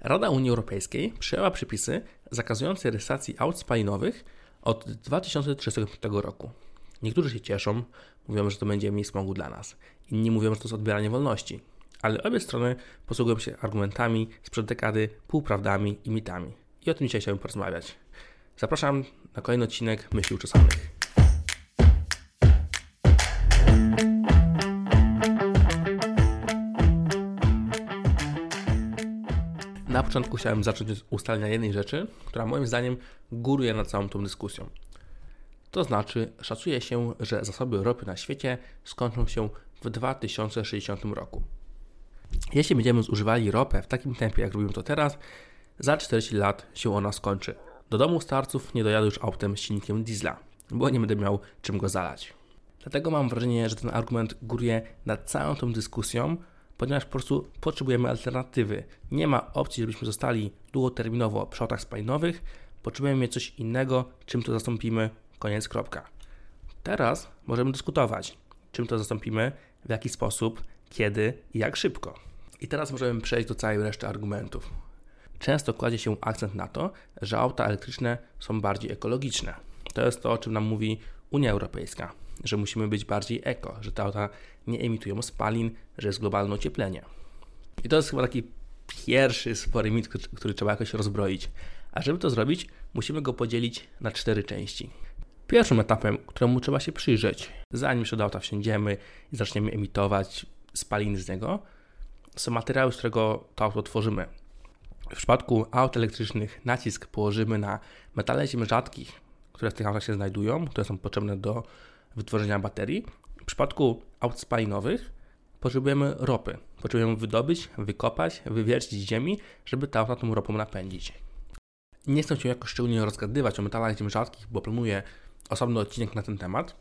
Rada Unii Europejskiej przyjęła przepisy zakazujące rejestracji aut spalinowych od 2035 roku. Niektórzy się cieszą, mówią, że to będzie mniej smogu dla nas. Inni mówią, że to jest odbieranie wolności. Ale obie strony posługują się argumentami sprzed dekady, półprawdami i mitami. I o tym dzisiaj chciałbym porozmawiać. Zapraszam na kolejny odcinek Myśli Uczesanych. Na początku chciałem zacząć od ustalenia jednej rzeczy, która moim zdaniem góruje nad całą tą dyskusją. To znaczy, szacuje się, że zasoby ropy na świecie skończą się w 2060 roku. Jeśli będziemy zużywali ropę w takim tempie, jak robimy to teraz, za 40 lat się ona skończy. Do domu starców nie dojadę już autem z silnikiem diesla, bo nie będę miał czym go zalać. Dlatego mam wrażenie, że ten argument góruje nad całą tą dyskusją, ponieważ po prostu potrzebujemy alternatywy. Nie ma opcji, żebyśmy zostali długoterminowo przy autach spalinowych, potrzebujemy mieć coś innego, czym to zastąpimy, koniec, kropka. Teraz możemy dyskutować, czym to zastąpimy, w jaki sposób, kiedy i jak szybko. I teraz możemy przejść do całej reszty argumentów. Często kładzie się akcent na to, że auta elektryczne są bardziej ekologiczne. To jest to, o czym nam mówi Unia Europejska że musimy być bardziej eko, że te auta nie emitują spalin, że jest globalne ocieplenie. I to jest chyba taki pierwszy spory mit, który trzeba jakoś rozbroić. A żeby to zrobić, musimy go podzielić na cztery części. Pierwszym etapem, któremu trzeba się przyjrzeć, zanim jeszcze do auta wsiądziemy i zaczniemy emitować spaliny z niego, są materiały, z którego to auto tworzymy. W przypadku aut elektrycznych nacisk położymy na metale ziem rzadkich, które w tych autach się znajdują, które są potrzebne do wytworzenia baterii. W przypadku aut spalinowych potrzebujemy ropy. Potrzebujemy wydobyć, wykopać, wywiercić z ziemi, żeby te auta tą ropą napędzić. Nie chcę się jakoś szczególnie rozgadywać o metalach ziem rzadkich, bo planuję osobny odcinek na ten temat.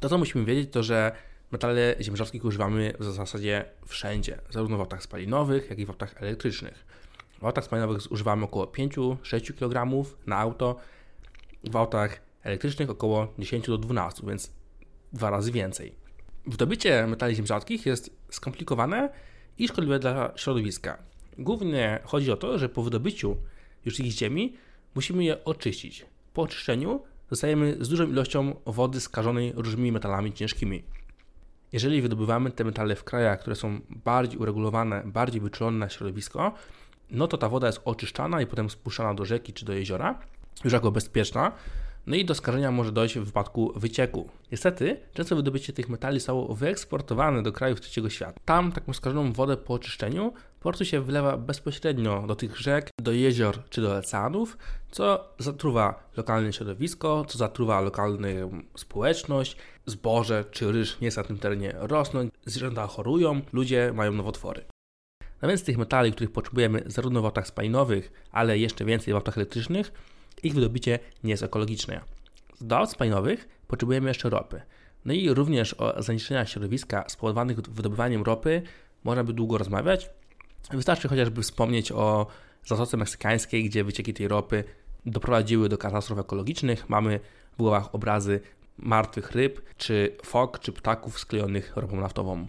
To, co musimy wiedzieć, to że metale ziem rzadkich używamy w zasadzie wszędzie, zarówno w autach spalinowych, jak i w autach elektrycznych. W autach spalinowych zużywamy około 5-6 kg na auto, w autach elektrycznych około 10 do 12, więc dwa razy więcej. Wydobycie metali ziem rzadkich jest skomplikowane i szkodliwe dla środowiska. Głównie chodzi o to, że po wydobyciu już ich ziemi musimy je oczyścić. Po oczyszczeniu zostajemy z dużą ilością wody skażonej różnymi metalami ciężkimi. Jeżeli wydobywamy te metale w krajach, które są bardziej uregulowane, bardziej wyczulone na środowisko, no to ta woda jest oczyszczana i potem spuszczana do rzeki czy do jeziora, już jako bezpieczna, no i do skażenia może dojść w wypadku wycieku. Niestety, często wydobycie tych metali zostało wyeksportowane do krajów trzeciego świata. Tam taką skażoną wodę po oczyszczeniu po prostu się wylewa bezpośrednio do tych rzek, do jezior czy do oceanów, co zatruwa lokalne środowisko, co zatruwa lokalną społeczność, zboże czy ryż nie jest na tym terenie rosnąć, zwierzęta chorują, ludzie mają nowotwory. No więc tych metali, których potrzebujemy zarówno w autach spalinowych, ale jeszcze więcej w autach elektrycznych, ich wydobycie nie jest ekologiczne. Do aut spalinowych potrzebujemy jeszcze ropy. No i również o zanieczyszczeniach środowiska spowodowanych wydobywaniem ropy można by długo rozmawiać. Wystarczy chociażby wspomnieć o Zatoce Meksykańskiej, gdzie wycieki tej ropy doprowadziły do katastrof ekologicznych. Mamy w głowach obrazy martwych ryb, czy fok, czy ptaków sklejonych ropą naftową.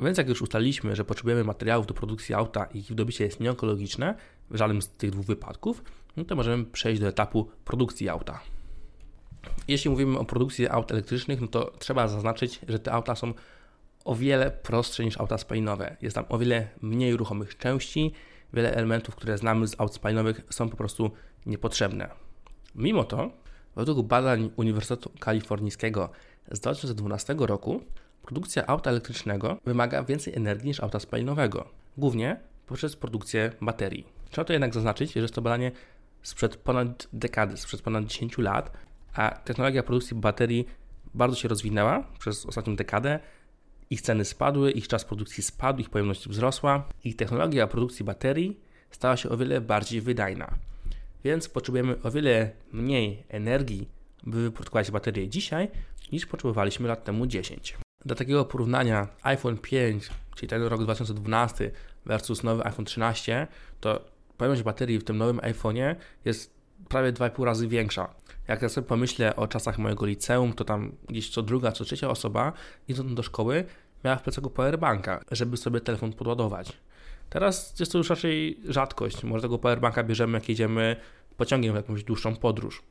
Więc jak już ustaliliśmy, że potrzebujemy materiałów do produkcji auta i ich wydobycie jest nieekologiczne w żadnym z tych dwóch wypadków, no to możemy przejść do etapu produkcji auta. Jeśli mówimy o produkcji aut elektrycznych, no to trzeba zaznaczyć, że te auta są o wiele prostsze niż auta spalinowe. Jest tam o wiele mniej ruchomych części, wiele elementów, które znamy z aut spalinowych są po prostu niepotrzebne. Mimo to, według badań Uniwersytetu Kalifornijskiego z 2012 roku, produkcja auta elektrycznego wymaga więcej energii niż auta spalinowego, głównie poprzez produkcję baterii. Trzeba to jednak zaznaczyć, że jest to badanie sprzed ponad dekady, sprzed ponad 10 lat, a technologia produkcji baterii bardzo się rozwinęła przez ostatnią dekadę. Ich ceny spadły, ich czas produkcji spadł, ich pojemność wzrosła. Ich technologia produkcji baterii stała się o wiele bardziej wydajna. Więc potrzebujemy o wiele mniej energii, by wyprodukować baterie dzisiaj, niż potrzebowaliśmy lat temu 10. Do takiego porównania iPhone 5, czyli ten rok 2012 versus nowy iPhone 13, to pojemność baterii w tym nowym iPhone'ie jest prawie 2,5 razy większa. Jak ja sobie pomyślę o czasach mojego liceum, to tam gdzieś co druga, co trzecia osoba idąc do szkoły miała w plecaku powerbanka, żeby sobie telefon podładować. Teraz jest to już raczej rzadkość. Może tego powerbanka bierzemy, jak jedziemy pociągiem w jakąś dłuższą podróż.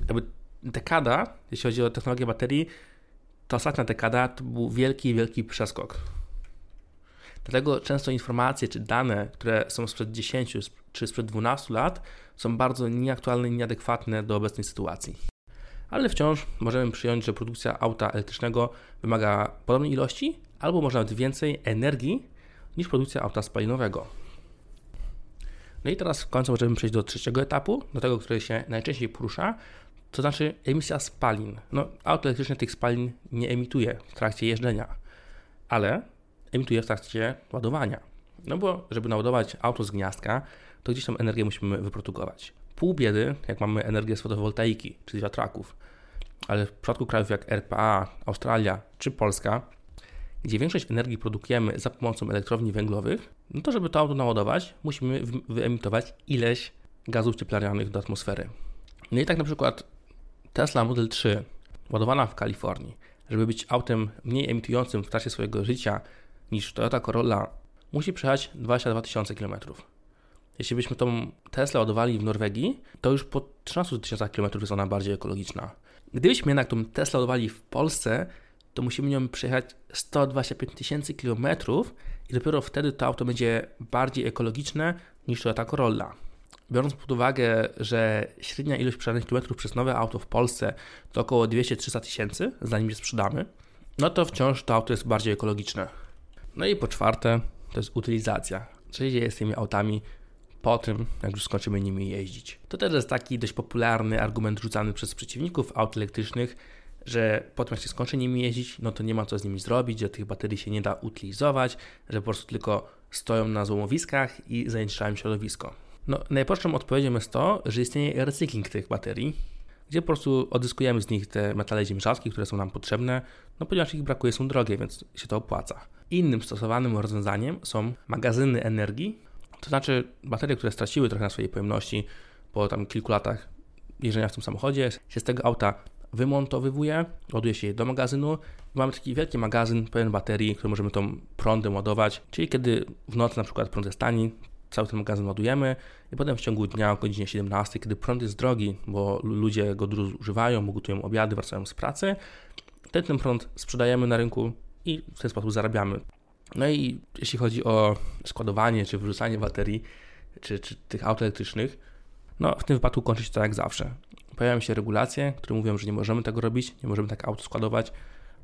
Jakby dekada, jeśli chodzi o technologię baterii, ta ostatnia dekada to był wielki, wielki przeskok. Dlatego często informacje czy dane, które są sprzed 10 czy sprzed 12 lat, są bardzo nieaktualne i nieadekwatne do obecnej sytuacji. Ale wciąż możemy przyjąć, że produkcja auta elektrycznego wymaga podobnej ilości albo może nawet więcej energii niż produkcja auta spalinowego. No i teraz w końcu możemy przejść do trzeciego etapu, do tego, który się najczęściej porusza, to znaczy emisja spalin. No, auto elektryczne tych spalin nie emituje w trakcie jeżdżenia, ale emituje w trakcie ładowania. No bo żeby naładować auto z gniazdka, to gdzieś tam energię musimy wyprodukować. Pół biedy, jak mamy energię z fotowoltaiki czy z wiatraków, ale w przypadku krajów jak RPA, Australia czy Polska, gdzie większość energii produkujemy za pomocą elektrowni węglowych, no to żeby to auto naładować, musimy wyemitować ileś gazów cieplarnianych do atmosfery. No i tak na przykład Tesla Model 3 ładowana w Kalifornii, żeby być autem mniej emitującym w trakcie swojego życia niż Toyota Corolla, musi przejechać 22 tysiące km. Jeśli byśmy tą Tesla ładowali w Norwegii, to już po 13 tysiącach km jest ona bardziej ekologiczna. Gdybyśmy jednak tą Tesla ładowali w Polsce, to musimy nią przejechać 125 tysięcy km i dopiero wtedy to auto będzie bardziej ekologiczne niż Toyota Corolla. Biorąc pod uwagę, że średnia ilość przejechanych kilometrów przez nowe auto w Polsce to około 200-300 tysięcy, zanim je sprzedamy, no to wciąż to auto jest bardziej ekologiczne. No i po czwarte, to jest utylizacja. Co się dzieje z tymi autami po tym, jak już skończymy nimi jeździć. To też jest taki dość popularny argument rzucany przez przeciwników aut elektrycznych, że po tym jak się skończy nimi jeździć, no to nie ma co z nimi zrobić, że tych baterii się nie da utylizować, że po prostu tylko stoją na złomowiskach i zanieczyszczają środowisko. No, najprostszą odpowiedzią jest to, że istnieje recykling tych baterii, gdzie po prostu odzyskujemy z nich te metale ziemszarskie, które są nam potrzebne, no ponieważ ich brakuje, są drogie, więc się to opłaca. Innym stosowanym rozwiązaniem są magazyny energii, to znaczy baterie, które straciły trochę na swojej pojemności po tam kilku latach jeżdżenia w tym samochodzie, się z tego auta wymontowywuje, ładuje się je do magazynu. Mamy taki wielki magazyn pełen baterii, który możemy tą prądem ładować, czyli kiedy w nocy na przykład prąd jest tani, cały ten magazyn ładujemy i potem w ciągu dnia o godzinie 17, kiedy prąd jest drogi, bo ludzie go dużo używają, gotują obiady, wracają z pracy, wtedy ten prąd sprzedajemy na rynku i w ten sposób zarabiamy. No i jeśli chodzi o składowanie czy wyrzucanie baterii, czy, czy tych aut elektrycznych, no w tym wypadku kończy się to jak zawsze. Pojawiają się regulacje, które mówią, że nie możemy tego robić, nie możemy tak aut składować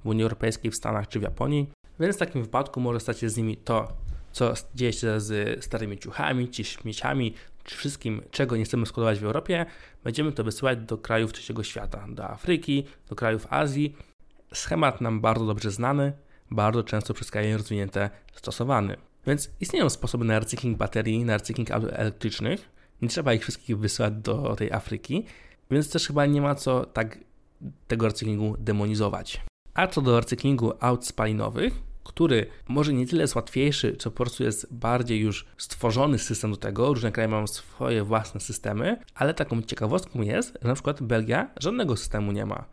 w Unii Europejskiej, w Stanach czy w Japonii. Więc w takim wypadku może stać się z nimi to, co dzieje się z starymi ciuchami, czy śmieciami, czy wszystkim, czego nie chcemy składować w Europie, będziemy to wysyłać do krajów trzeciego świata, do Afryki, do krajów Azji. Schemat nam bardzo dobrze znany, bardzo często przez kraje rozwinięte stosowany. Więc istnieją sposoby na recykling baterii, na recykling elektrycznych. Nie trzeba ich wszystkich wysyłać do tej Afryki, więc też chyba nie ma co tak tego recyklingu demonizować. A co do recyklingu aut spalinowych, który może nie tyle jest łatwiejszy, co po prostu jest bardziej już stworzony system do tego. Różne kraje mają swoje własne systemy, ale taką ciekawostką jest, że na przykład Belgia żadnego systemu nie ma.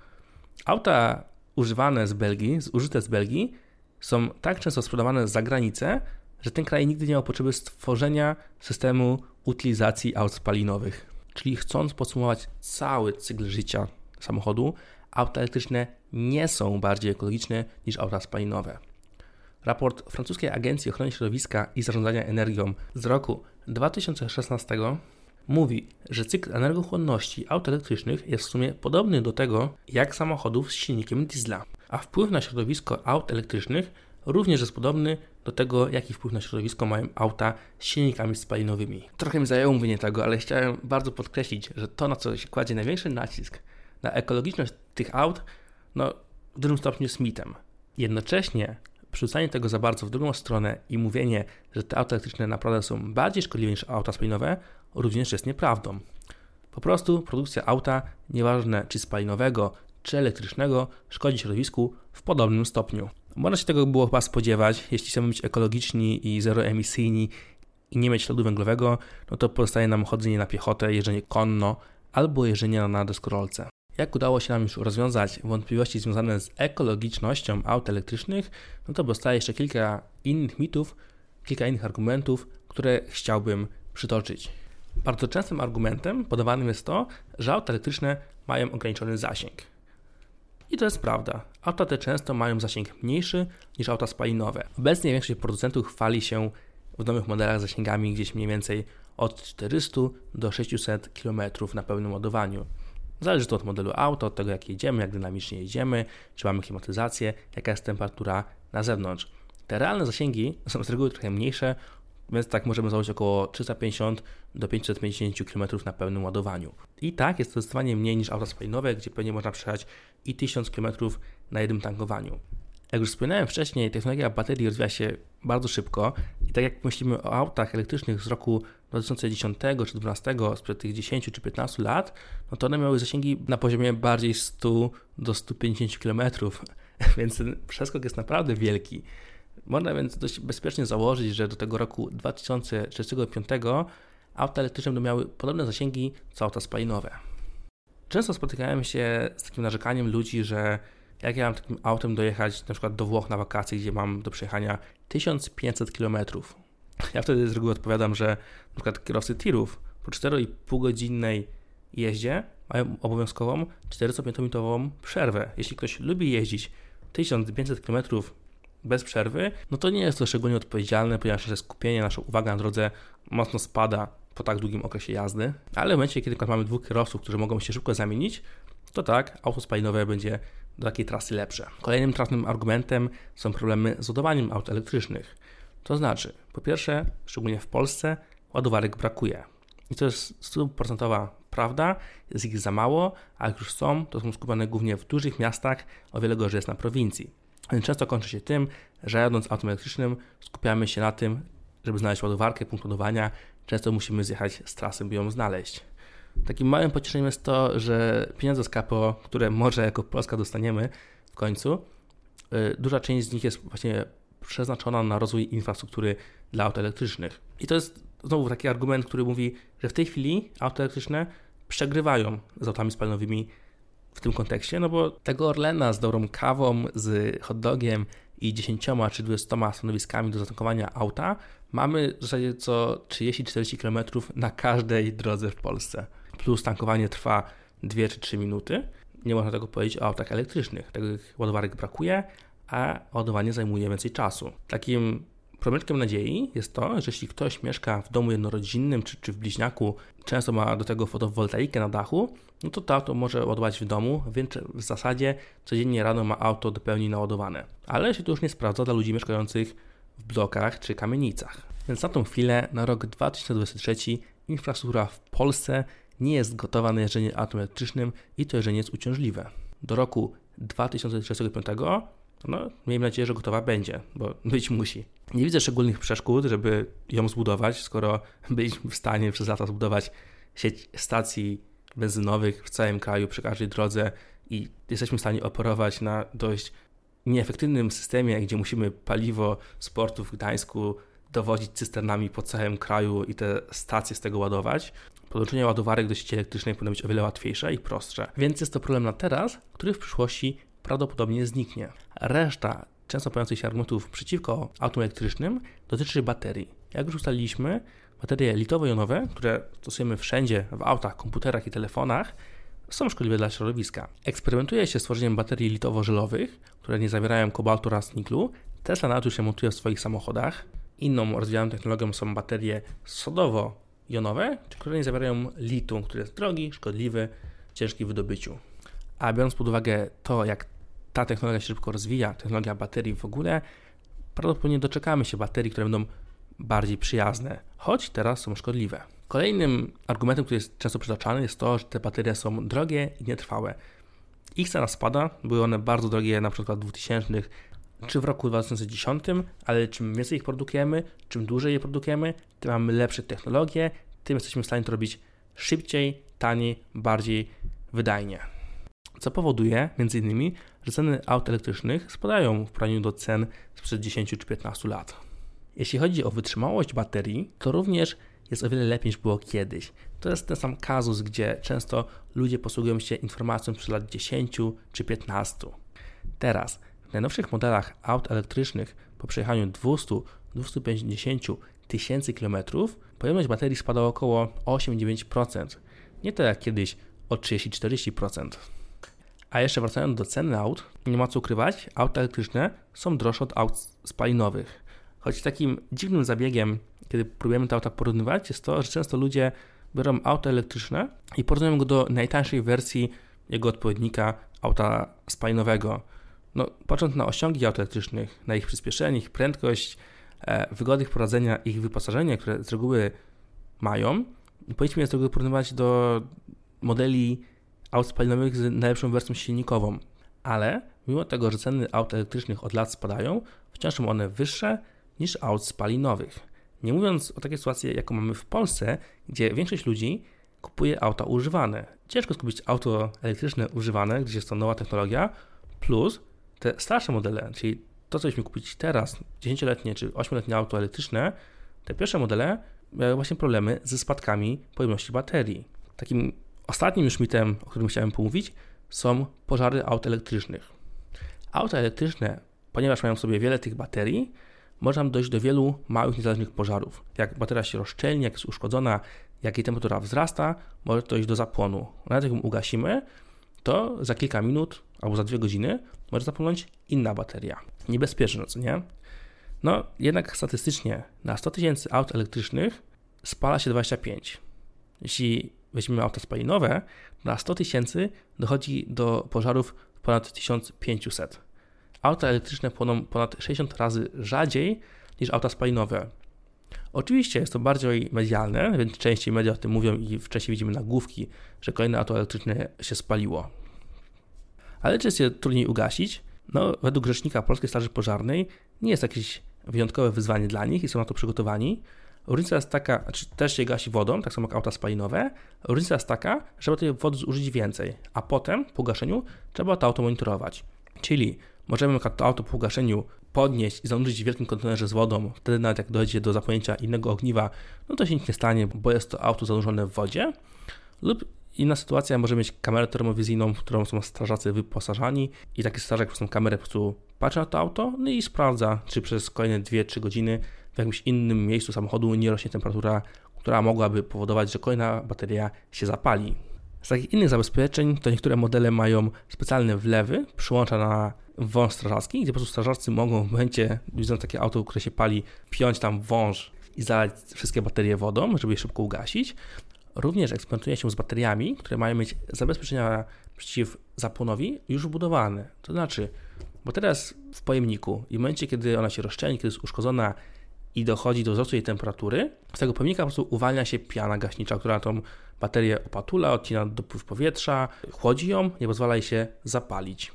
Auta używane z Belgii, zużyte z Belgii, są tak często sprzedawane za granicę, że ten kraj nigdy nie miał potrzeby stworzenia systemu utylizacji aut spalinowych. Czyli chcąc podsumować cały cykl życia samochodu, auta elektryczne nie są bardziej ekologiczne niż auta spalinowe. Raport francuskiej Agencji Ochrony Środowiska i Zarządzania Energią z roku 2016 mówi, że cykl energochłonności aut elektrycznych jest w sumie podobny do tego jak samochodów z silnikiem diesla, a wpływ na środowisko aut elektrycznych również jest podobny do tego, jaki wpływ na środowisko mają auta z silnikami spalinowymi. Trochę mi zajęło mówienie tego, ale chciałem bardzo podkreślić, że to, na co się kładzie największy nacisk, na ekologiczność tych aut, no w dużym stopniu jest mitem. Jednocześnie przerzucanie tego za bardzo w drugą stronę i mówienie, że te auta elektryczne naprawdę są bardziej szkodliwe niż auta spalinowe, również jest nieprawdą. Po prostu produkcja auta, nieważne czy spalinowego, czy elektrycznego, szkodzi środowisku w podobnym stopniu. Można się tego było chyba spodziewać, jeśli chcemy być ekologiczni i zeroemisyjni i nie mieć śladu węglowego, no to pozostaje nam chodzenie na piechotę, jeżdżenie konno albo jeżdżenie na deskorolce. Jak udało się nam już rozwiązać wątpliwości związane z ekologicznością aut elektrycznych, no to powstaje jeszcze kilka innych mitów, kilka innych argumentów, które chciałbym przytoczyć. Bardzo częstym argumentem podawanym jest to, że auta elektryczne mają ograniczony zasięg. I to jest prawda. Auta te często mają zasięg mniejszy niż auta spalinowe. Obecnie większość producentów chwali się w nowych modelach zasięgami gdzieś mniej więcej od 400 do 600 km na pełnym ładowaniu. Zależy to od modelu auta, od tego jak jedziemy, jak dynamicznie jedziemy, czy mamy klimatyzację, jaka jest temperatura na zewnątrz. Te realne zasięgi są z reguły trochę mniejsze, więc tak możemy założyć około 350 do 550 km na pełnym ładowaniu. I tak jest to zdecydowanie mniej niż auta spalinowe, gdzie pewnie można przejechać i 1000 km na jednym tankowaniu. Jak już wspomniałem wcześniej, technologia baterii rozwija się bardzo szybko i tak jak myślimy o autach elektrycznych z roku 2010 czy 2012, sprzed tych 10 czy 15 lat, no to one miały zasięgi na poziomie bardziej 100 do 150 km, więc ten przeskok jest naprawdę wielki. Można więc dość bezpiecznie założyć, że do tego roku 2035 auta elektryczne będą miały podobne zasięgi co auta spalinowe. Często spotykałem się z takim narzekaniem ludzi, że jak ja mam takim autem dojechać na przykład do Włoch na wakacje, gdzie mam do przejechania 1500 km. Ja wtedy z reguły odpowiadam, że na przykład kierowcy tirów po 4,5 godzinnej jeździe mają obowiązkową 45-minutową przerwę. Jeśli ktoś lubi jeździć 1500 km bez przerwy, no to nie jest to szczególnie odpowiedzialne, ponieważ nasze skupienie, nasza uwaga na drodze mocno spada po tak długim okresie jazdy. Ale w momencie, kiedy mamy dwóch kierowców, którzy mogą się szybko zamienić, to tak, auto spalinowe będzie do takiej trasy lepsze. Kolejnym trafnym argumentem są problemy z ładowaniem aut elektrycznych. To znaczy, po pierwsze, szczególnie w Polsce, ładowarek brakuje. I to jest stuprocentowa prawda, jest ich za mało, a jak już są, to są skupione głównie w dużych miastach, o wiele gorzej jest na prowincji. Często kończy się tym, że jadąc autem elektrycznym skupiamy się na tym, żeby znaleźć ładowarkę, punkt ładowania. Często musimy zjechać z trasy, by ją znaleźć. Takim małym pocieszeniem jest to, że pieniądze z KPO, które może jako Polska dostaniemy w końcu, y, duża część z nich jest właśnie przeznaczona na rozwój infrastruktury dla aut elektrycznych. I to jest znowu taki argument, który mówi, że w tej chwili auta elektryczne przegrywają z autami spalinowymi w tym kontekście, no bo tego Orlena z dobrą kawą, z hotdogiem i 10 czy 20 stanowiskami do zatankowania auta mamy w zasadzie co 30-40 km na każdej drodze w Polsce. Plus tankowanie trwa 2 czy 3 minuty. Nie można tego powiedzieć o autach elektrycznych. Takich ładowarek brakuje, a ładowanie zajmuje więcej czasu. Takim promyczkiem nadziei jest to, że jeśli ktoś mieszka w domu jednorodzinnym czy, czy w bliźniaku, często ma do tego fotowoltaikę na dachu, no to to auto może ładować w domu, więc w zasadzie codziennie rano ma auto do pełni naładowane. Ale się to już nie sprawdza dla ludzi mieszkających w blokach czy kamienicach. Więc na tą chwilę, na rok 2023, infrastruktura w Polsce nie jest gotowa na jeżdżenie autem elektrycznym i to jeżdżenie jest uciążliwe. Do roku 2035 no, miejmy nadzieję, że gotowa będzie, bo być musi. Nie widzę szczególnych przeszkód, żeby ją zbudować, skoro byliśmy w stanie przez lata zbudować sieć stacji benzynowych w całym kraju, przy każdej drodze i jesteśmy w stanie operować na dość nieefektywnym systemie, gdzie musimy paliwo z portu w Gdańsku dowozić cysternami po całym kraju i te stacje z tego ładować. Podłączenie ładowarek do sieci elektrycznej powinno być o wiele łatwiejsze i prostsze. Więc jest to problem na teraz, który w przyszłości prawdopodobnie zniknie. Reszta często pojawiających się argumentów przeciwko autom elektrycznym dotyczy baterii. Jak już ustaliliśmy, baterie litowo-jonowe, które stosujemy wszędzie w autach, komputerach i telefonach, są szkodliwe dla środowiska. Eksperymentuje się z tworzeniem baterii litowo-żelowych, które nie zawierają kobaltu oraz niklu. Tesla nawet już się montuje w swoich samochodach. Inną rozwijaną technologią są baterie sodowo-jonowe, które nie zawierają litu, który jest drogi, szkodliwy, ciężki w wydobyciu. A biorąc pod uwagę to, jak ta technologia się szybko rozwija, technologia baterii w ogóle, prawdopodobnie doczekamy się baterii, które będą bardziej przyjazne, choć teraz są szkodliwe. Kolejnym argumentem, który jest często przytaczany, jest to, że te baterie są drogie i nietrwałe. Ich cena spada, były one bardzo drogie na przykład w 2000 czy w roku 2010, ale czym więcej ich produkujemy, czym dłużej je produkujemy, tym mamy lepsze technologie, tym jesteśmy w stanie to robić szybciej, taniej, bardziej wydajnie co powoduje m.in., że ceny aut elektrycznych spadają w porównaniu do cen sprzed 10 czy 15 lat. Jeśli chodzi o wytrzymałość baterii, to również jest o wiele lepiej niż było kiedyś. To jest ten sam kazus, gdzie często ludzie posługują się informacją sprzed lat 10 czy 15. Teraz w najnowszych modelach aut elektrycznych po przejechaniu 200 250 tysięcy kilometrów pojemność baterii spada o około 8-9%. Nie to jak kiedyś o 30-40%. A jeszcze wracając do ceny aut, nie ma co ukrywać, auta elektryczne są droższe od aut spalinowych. Choć takim dziwnym zabiegiem, kiedy próbujemy te auta porównywać, jest to, że często ludzie biorą auto elektryczne i porównują go do najtańszej wersji jego odpowiednika auta spalinowego. No, patrząc na osiągi aut elektrycznych, na ich przyspieszenie, ich prędkość, e, wygody ich prowadzenia, ich wyposażenie, które z reguły mają, powinniśmy je z reguły porównywać do modeli aut spalinowych z najlepszą wersją silnikową. Ale mimo tego, że ceny aut elektrycznych od lat spadają, wciąż są one wyższe niż aut spalinowych. Nie mówiąc o takiej sytuacji, jaką mamy w Polsce, gdzie większość ludzi kupuje auta używane. Ciężko skupić auto elektryczne używane, gdzie jest to nowa technologia, plus te starsze modele, czyli to, co byśmy kupić teraz, 10-letnie czy 8-letnie auto elektryczne, te pierwsze modele miały właśnie problemy ze spadkami pojemności baterii. Takim ostatnim już mitem, o którym chciałem pomówić, są pożary aut elektrycznych. Auta elektryczne, ponieważ mają w sobie wiele tych baterii, może dojść do wielu małych, niezależnych pożarów. Jak bateria się rozszczelni, jak jest uszkodzona, jak jej temperatura wzrasta, może dojść do zapłonu. Nawet jak ją ugasimy, to za kilka minut albo za dwie godziny może zapłonąć inna bateria. Niebezpieczne, co nie? No, jednak statystycznie na 100 tysięcy aut elektrycznych spala się 25. Jeśli weźmiemy auta spalinowe, na 100 tysięcy dochodzi do pożarów ponad 1500. Auta elektryczne płoną ponad 60 razy rzadziej niż auta spalinowe. Oczywiście jest to bardziej medialne, więc częściej media o tym mówią i wcześniej widzimy nagłówki, że kolejne auto elektryczne się spaliło. Ale czy jest je trudniej ugasić? No, według rzecznika Polskiej Straży Pożarnej nie jest jakieś wyjątkowe wyzwanie dla nich i są na to przygotowani. Różnica jest taka, znaczy też się gasi wodą, tak samo jak auta spalinowe. Różnica jest taka, że trzeba tej wody zużyć więcej, a potem po gaszeniu trzeba to auto monitorować. Czyli możemy to auto po gaszeniu podnieść i zanurzyć w wielkim kontenerze z wodą, wtedy nawet jak dojdzie do zapłonięcia innego ogniwa, no to się nic nie stanie, bo jest to auto zanurzone w wodzie. Lub inna sytuacja, może mieć kamerę termowizyjną, w którą są strażacy wyposażani i taki strażak przez tą kamerę po prostu patrzy na to auto no i sprawdza, czy przez kolejne 2-3 godziny w jakimś innym miejscu samochodu nie rośnie temperatura, która mogłaby powodować, że kolejna bateria się zapali. Z takich innych zabezpieczeń to niektóre modele mają specjalne wlewy, przyłącza na wąż strażacki, gdzie po prostu strażacy mogą w momencie, widząc takie auto, które się pali, piąć tam wąż i zalać wszystkie baterie wodą, żeby je szybko ugasić. Również eksperymentuje się z bateriami, które mają mieć zabezpieczenia przeciw zapłonowi już wbudowane. To znaczy, bo teraz w pojemniku i w momencie, kiedy ona się rozszczelni, kiedy jest uszkodzona i dochodzi do wzrostu jej temperatury, z tego pojemnika po prostu uwalnia się piana gaśnicza, która tą baterię opatula, odcina dopływ powietrza, chłodzi ją, nie pozwala jej się zapalić.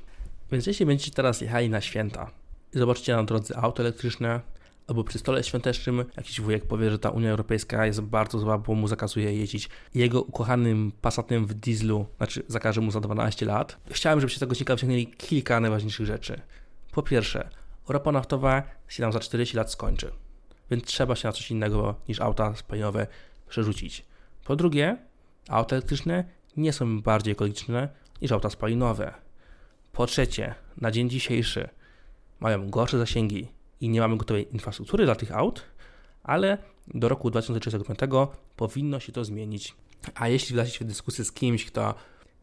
Więc jeśli będziecie teraz jechali na święta i zobaczycie na drodze auto elektryczne, albo przy stole świątecznym jakiś wujek powie, że ta Unia Europejska jest bardzo zła, bo mu zakazuje jeździć jego ukochanym Passatem w dieslu, znaczy zakaże mu za 12 lat. Chciałem, żebyście z tego odcinka wyciągnęli kilka najważniejszych rzeczy. Po pierwsze, ropa naftowa się nam za 40 lat skończy, więc trzeba się na coś innego niż auta spalinowe przerzucić. Po drugie, auta elektryczne nie są bardziej ekologiczne niż auta spalinowe. Po trzecie, na dzień dzisiejszy mają gorsze zasięgi i nie mamy gotowej infrastruktury dla tych aut, ale do roku 2035 powinno się to zmienić. A jeśli wdacie się w dyskusję z kimś, kto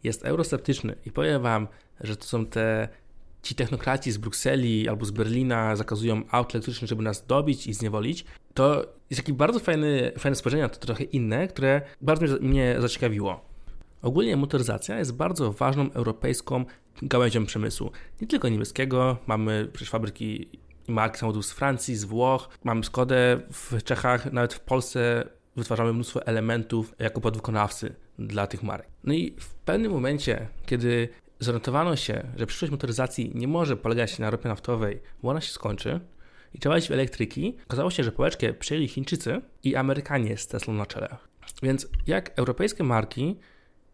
jest eurosceptyczny i powie Wam, że to są te ci technokraci z Brukseli albo z Berlina zakazują aut elektrycznych, żeby nas dobić i zniewolić, to jest taki bardzo fajny, fajne spojrzenie to trochę inne, które bardzo mnie zaciekawiło. Ogólnie motoryzacja jest bardzo ważną europejską gałęzią przemysłu. Nie tylko niemieckiego, mamy przecież fabryki i marki samochodów z Francji, z Włoch, mamy Skodę w Czechach, nawet w Polsce wytwarzamy mnóstwo elementów jako podwykonawcy dla tych marek. No i w pewnym momencie, kiedy zorientowano się, że przyszłość motoryzacji nie może polegać na ropie naftowej, bo ona się skończy, i trzeba iść w elektryki, okazało się, że pałeczkę przyjęli Chińczycy i Amerykanie z Teslą na czele. Więc jak europejskie marki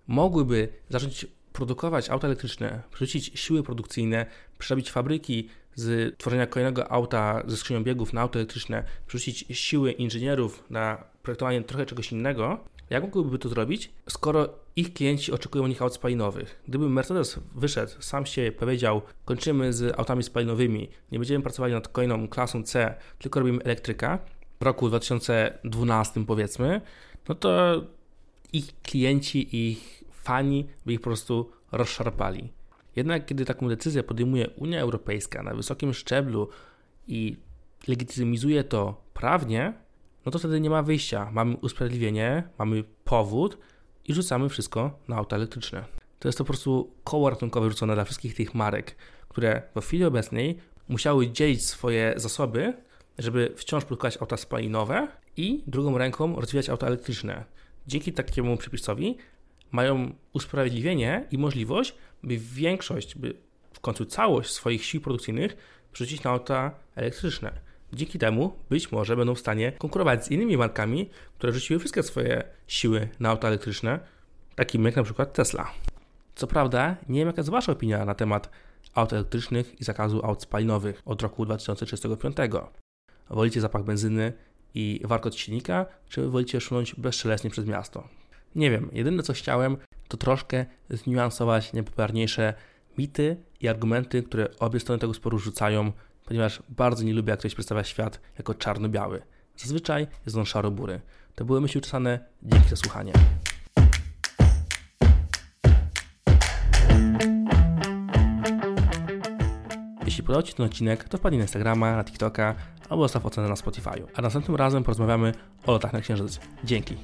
mogłyby zacząć produkować auta elektryczne, przerzucić siły produkcyjne, przerobić fabryki z tworzenia kolejnego auta ze skrzynią biegów na auto elektryczne, przerzucić siły inżynierów na projektowanie trochę czegoś innego, Jak mogłyby to zrobić, skoro ich klienci oczekują nich aut spalinowych? Gdyby Mercedes wyszedł, sam się powiedział, kończymy z autami spalinowymi, nie będziemy pracowali nad kolejną klasą C, tylko robimy elektryka, w roku 2012 powiedzmy, no to ich klienci, ich fani by ich po prostu rozszarpali. Jednak kiedy taką decyzję podejmuje Unia Europejska na wysokim szczeblu i legitymizuje to prawnie, no to wtedy nie ma wyjścia. Mamy usprawiedliwienie, mamy powód i rzucamy wszystko na auta elektryczne. To jest to po prostu koło ratunkowe rzucone dla wszystkich tych marek, które w chwili obecnej musiały dzielić swoje zasoby, żeby wciąż produkować auta spalinowe i drugą ręką rozwijać auta elektryczne. Dzięki takiemu przepisowi mają usprawiedliwienie i możliwość, by większość, by w końcu całość swoich sił produkcyjnych przerzucić na auta elektryczne. Dzięki temu być może będą w stanie konkurować z innymi markami, które rzuciły wszystkie swoje siły na auta elektryczne, takimi jak na przykład Tesla. Co prawda, nie wiem jaka jest Wasza opinia na temat aut elektrycznych i zakazu aut spalinowych od roku 2035. Wolicie zapach benzyny i warkot silnika, czy wolicie szunąć bezszelestnie przez miasto? Nie wiem, jedyne co chciałem, to troszkę zniuansować najpopularniejsze mity i argumenty, które obie strony tego sporu rzucają, ponieważ bardzo nie lubię, jak ktoś przedstawia świat jako czarno-biały. Zazwyczaj jest on szaro-bury. To były myśli uczesane. Dzięki za słuchanie. Jeśli podobał Ci ten odcinek, to wpadnij na Instagrama, na TikToka albo zostaw ocenę na Spotify. A następnym razem porozmawiamy o lotach na Księżyc. Dzięki.